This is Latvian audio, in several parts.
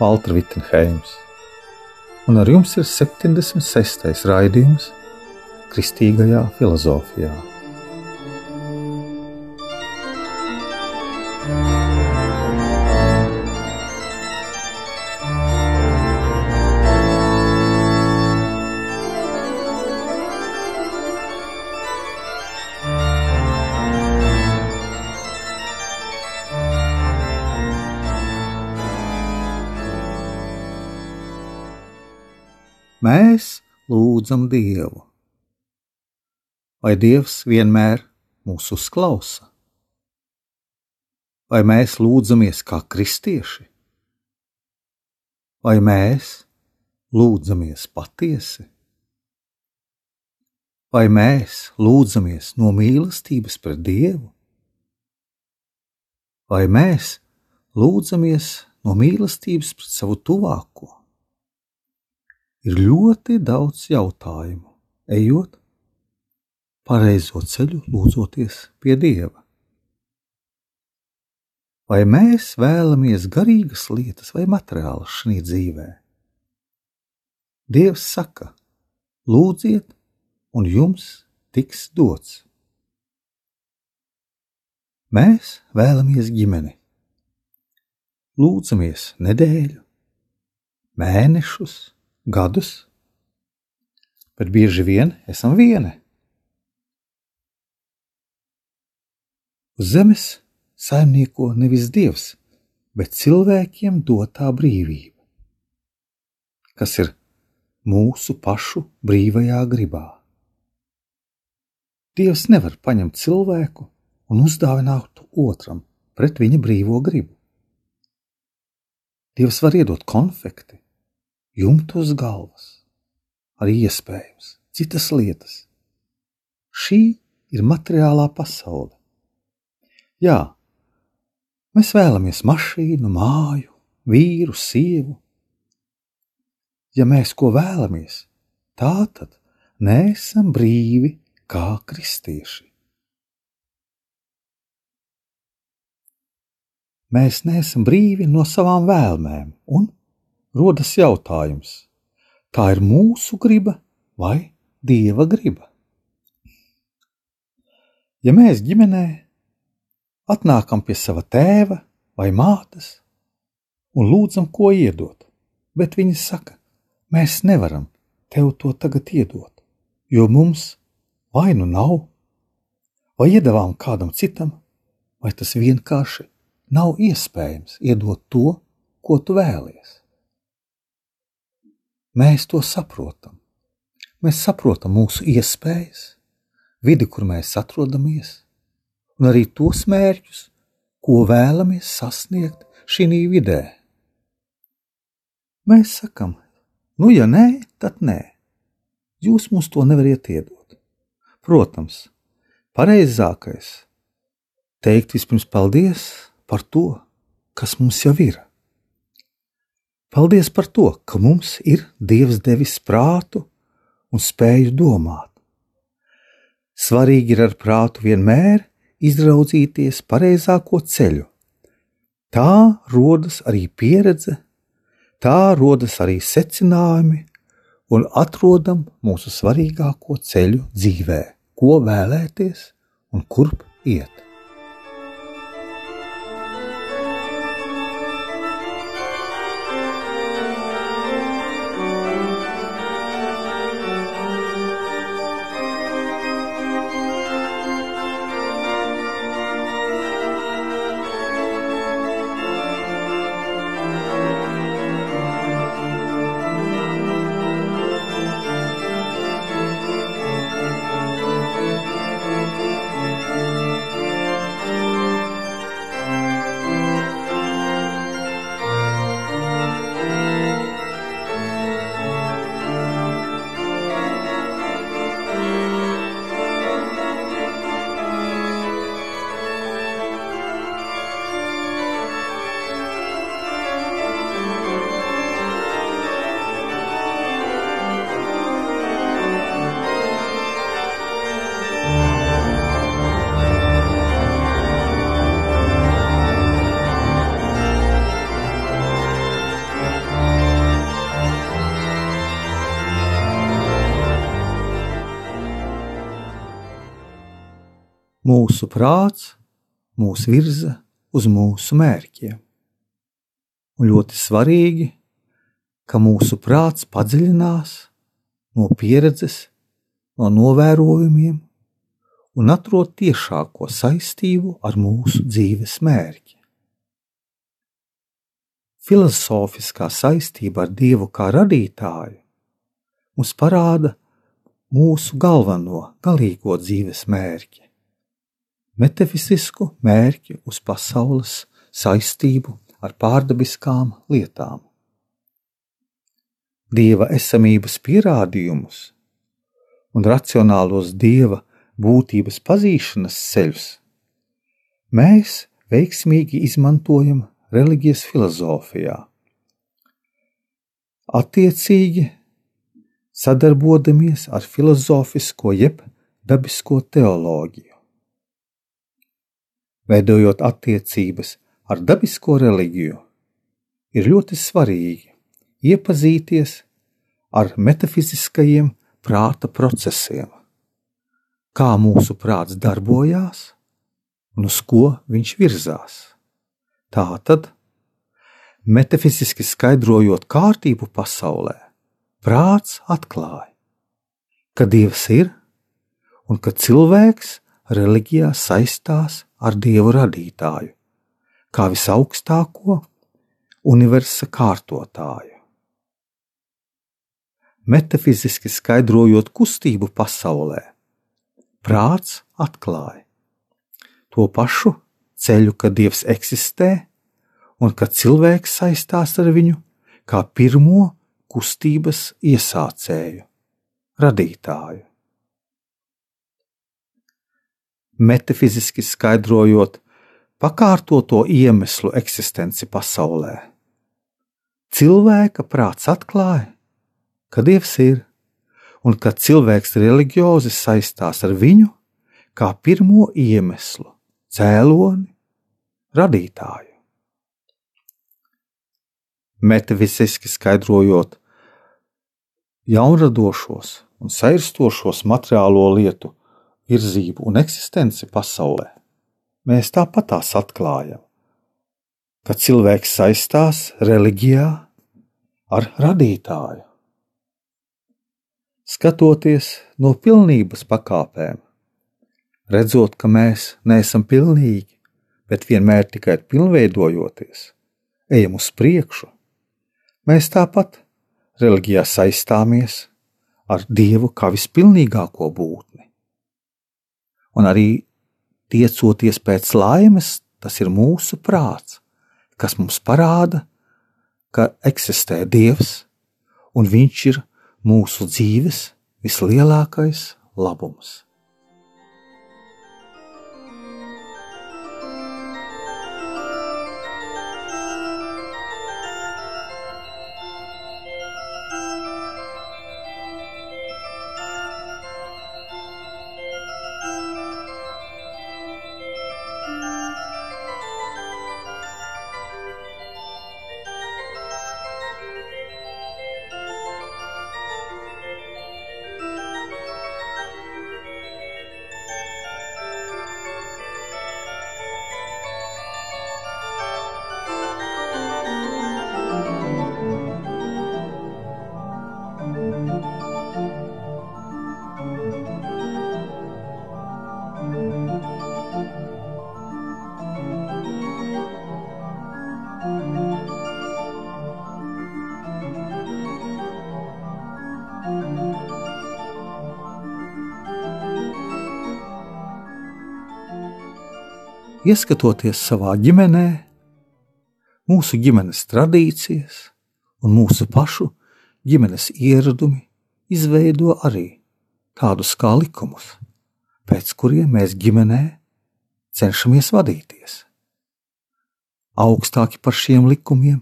Valtra Vitsenheims, un ar jums ir 76. raidījums Kristīgajā filozofijā. Mēs lūdzam Dievu. Vai Dievs vienmēr mūs uzklausa? Vai mēs lūdzamies kā kristieši? Vai mēs lūdzamies patiesi? Vai mēs lūdzamies no mīlestības pret Dievu? Vai mēs lūdzamies no mīlestības pret savu tuvāko? Ir ļoti daudz jautājumu, ejot pareizo ceļu, lūdzoties pie Dieva. Vai mēs vēlamies garīgas lietas vai materiālas šajā dzīvē? Dievs saka, lūdziet, un jums tiks dots. Mēs vēlamies ģimeni. Lūdzamies nedēļu, mēnešus, gadus, bet bieži vien esam vieni. Uz zemes saimnieko nevis dievs, bet cilvēkiem dotā brīvība, kas ir mūsu pašu brīvajā gribā. Dievs nevar paņemt cilvēku un uzdāvināt otram pret viņa brīvo gribu. Dievs var iedot konfekti, jumtos galvas, arī iespējams citas lietas. Šī ir materiālā pasaule. Jā, mēs vēlamies mašīnu, māju, vīru, sievu. Ja mēs ko vēlamies, tā tad neesam brīvi kā kristieši. Mēs neesam brīvi no savām vēlmēm un rodas jautājums: tā ir mūsu griba vai dieva griba? Ja mēs ģimenē atnākam pie sava tēva vai mātes un lūdzam, ko iedot, bet viņi saka, mēs nevaram tev to tagad iedot, jo mums vai nu nav, vai iedavām kādam citam, vai tas vienkārši nav iespējams iedot to, ko tu vēlies. Mēs to saprotam. Mēs saprotam mūsu iespējas, vidi, kur mēs atrodamies, un arī tos mērķus, ko vēlamies sasniegt šī vidē. Mēs sakam, nu, ja nē, tad nē. Jūs mums to nevariet iedot. Protams, pareizākais teikt vispirms paldies par to, kas mums jau ir. Paldies par to, ka mums ir Dievs devis prātu un spēju domāt. Svarīgi ir ar prātu vienmēr izraudzīties pareizāko ceļu. Tā rodas arī pieredze, tā rodas arī secinājumi un atrodam mūsu svarīgāko ceļu dzīvē, ko vēlēties un kurp iet. Mūsu prāts mūs virza uz mūsu mērķiem. Un ļoti svarīgi, ka mūsu prāts padziļinās no pieredzes, no novērojumiem un atrod tiešāko saistību ar mūsu dzīves mērķi. Filozofiskā saistība ar Dievu kā radītāju mums parāda mūsu galveno, galīgo dzīves mērķi metafizisku mērķi uz pasaules saistību ar pārdabiskām lietām. Dieva esamības pierādījumus un racionālos dieva būtības pazīšanas ceļus mēs veiksmīgi izmantojam reliģijas filozofijā. Attiecīgi, sadarbodamies ar filozofisko jeb dabisko teoloģiju veidojot attiecības ar dabisko reliģiju, ir ļoti svarīgi iepazīties ar metafiziskajiem prāta procesiem, kā mūsu prāts darbojās un uz ko viņš virzās. Tā tad, metafiziski skaidrojot kārtību pasaulē, prāts atklāja, ka Dievs ir un ka cilvēks reliģijā saistās ar Dievu radītāju, kā visaugstāko universa kārtotāju. Metafiziski skaidrojot kustību pasaulē, prāts atklāja to pašu ceļu, ka Dievs eksistē un ka cilvēks saistās ar viņu kā pirmo kustības iesācēju, radītāju metafiziski skaidrojot pakārtoto iemeslu eksistenci pasaulē. Cilvēka prāts atklāja, ka Dievs ir un ka cilvēks reliģiozi saistās ar viņu kā pirmo iemeslu, cēloni, radītāju. Metafiziski skaidrojot jaunradošos un sairstošos materiālo lietu virzību un eksistenci pasaulē, mēs tāpat tās atklājam, ka cilvēks saistās reliģijā ar radītāju. Skatoties no pilnības pakāpēm, redzot, ka mēs neesam pilnīgi, bet vienmēr tikai pilnveidojoties, ejam uz priekšu, mēs tāpat reliģijā saistāmies ar Dievu kā vispilnīgāko būtni un arī tiecoties pēc laimes, tas ir mūsu prāts, kas mums parāda, ka eksistē Dievs, un Viņš ir mūsu dzīves vislielākais labums. Ieskatoties savā ģimenē, mūsu ģimenes tradīcijas un mūsu pašu ģimenes ieradumi izveido arī tādus kā likumus, pēc kuriem mēs ģimenē cenšamies vadīties. Augstāki par šiem likumiem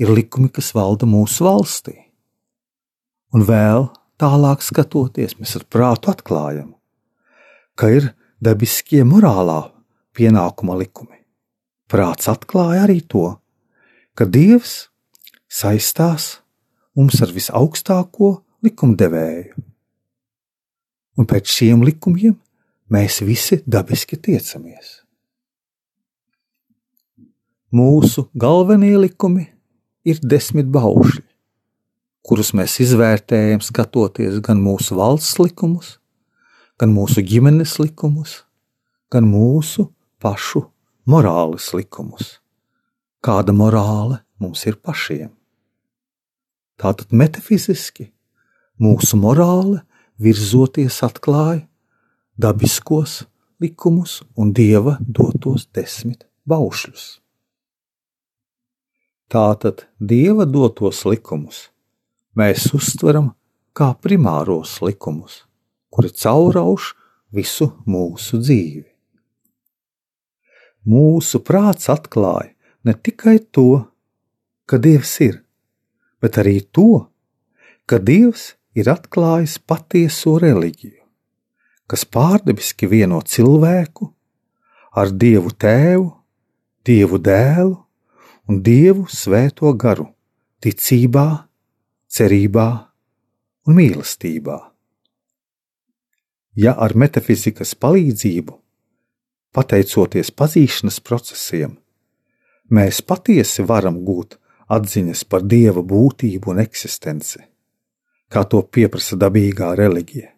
ir likumi, kas valda mūsu valstī. Un vēl tālāk skatoties, mēs ar prātu atklājam, ka ir dabiskie morālā pienākuma likumi. Prāts atklāja arī to, ka Dievs saistās mums ar visaugstāko likumdevēju. Un pēc šiem likumiem mēs visi dabiski tiecamies. Mūsu galvenie likumi ir desmit baušļi, kurus mēs izvērtējam skatoties gan mūsu valsts likumus, gan mūsu ģimenes likumus, gan mūsu pašu morāles likumus. Kāda morāle mums ir pašiem? Tātad metafiziski mūsu morāle virzoties atklāja dabiskos likumus un dieva dotos desmit baušļus. Tātad dieva dotos likumus mēs uztveram kā primāros likumus, kuri caurauž visu mūsu dzīvi. Mūsu prāts atklāja ne tikai to, ka Dievs ir, bet arī to, ka Dievs ir atklājis patieso reliģiju, kas pārdabiski vieno cilvēku ar Dievu Tēvu, Dievu Dēlu un Dievu Svēto garu, ticībā, cerībā un mīlestībā. Ja ar metafizikas palīdzību, pateicoties pazīšanas procesiem, mēs patiesi varam gūt atziņas par dieva būtību un eksistenci, kā to pieprasa dabīgā reliģija,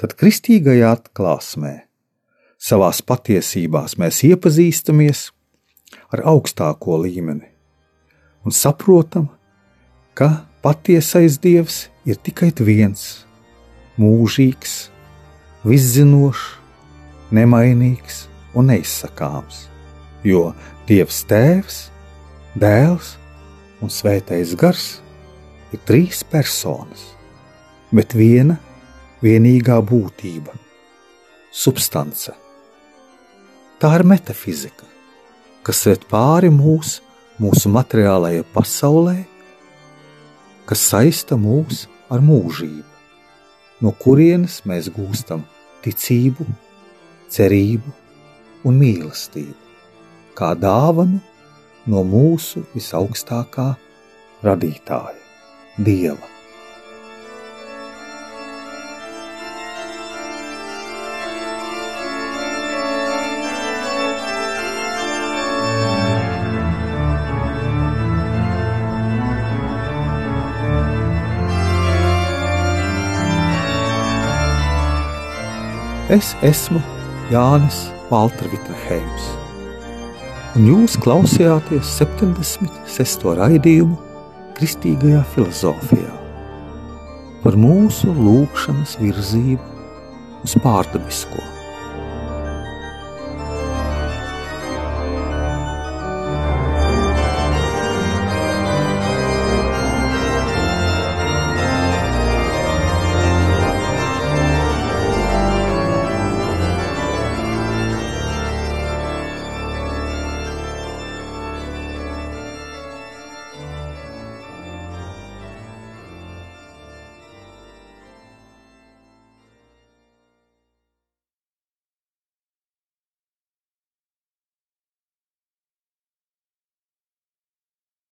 tad kristīgajā atklāsmē, savās patiesībās mēs iepazīstamies ar augstāko līmeni un saprotam, ka patiesais dievs ir tikai viens, mūžīgs, viszinošs, nemainīgs un neizsakāms, jo Dievs Tēvs, Dēls un Svētais Gars ir trīs personas, bet viena vienīgā būtība - substance. Tā ir metafizika, kas iet pāri mūs, mūsu materiālajai pasaulē, kas saista mūs ar mūžību, no kurienes mēs gūstam ticību, cerību un mīlestību kā dāvanu no mūsu visaugstākā radītāja, Dieva. Es esmu Jānis Valtra Vitsenheims un jūs klausījāties 76. raidījumu Kristīgajā filozofijā par mūsu lūgšanas virzību uz pārdabisko.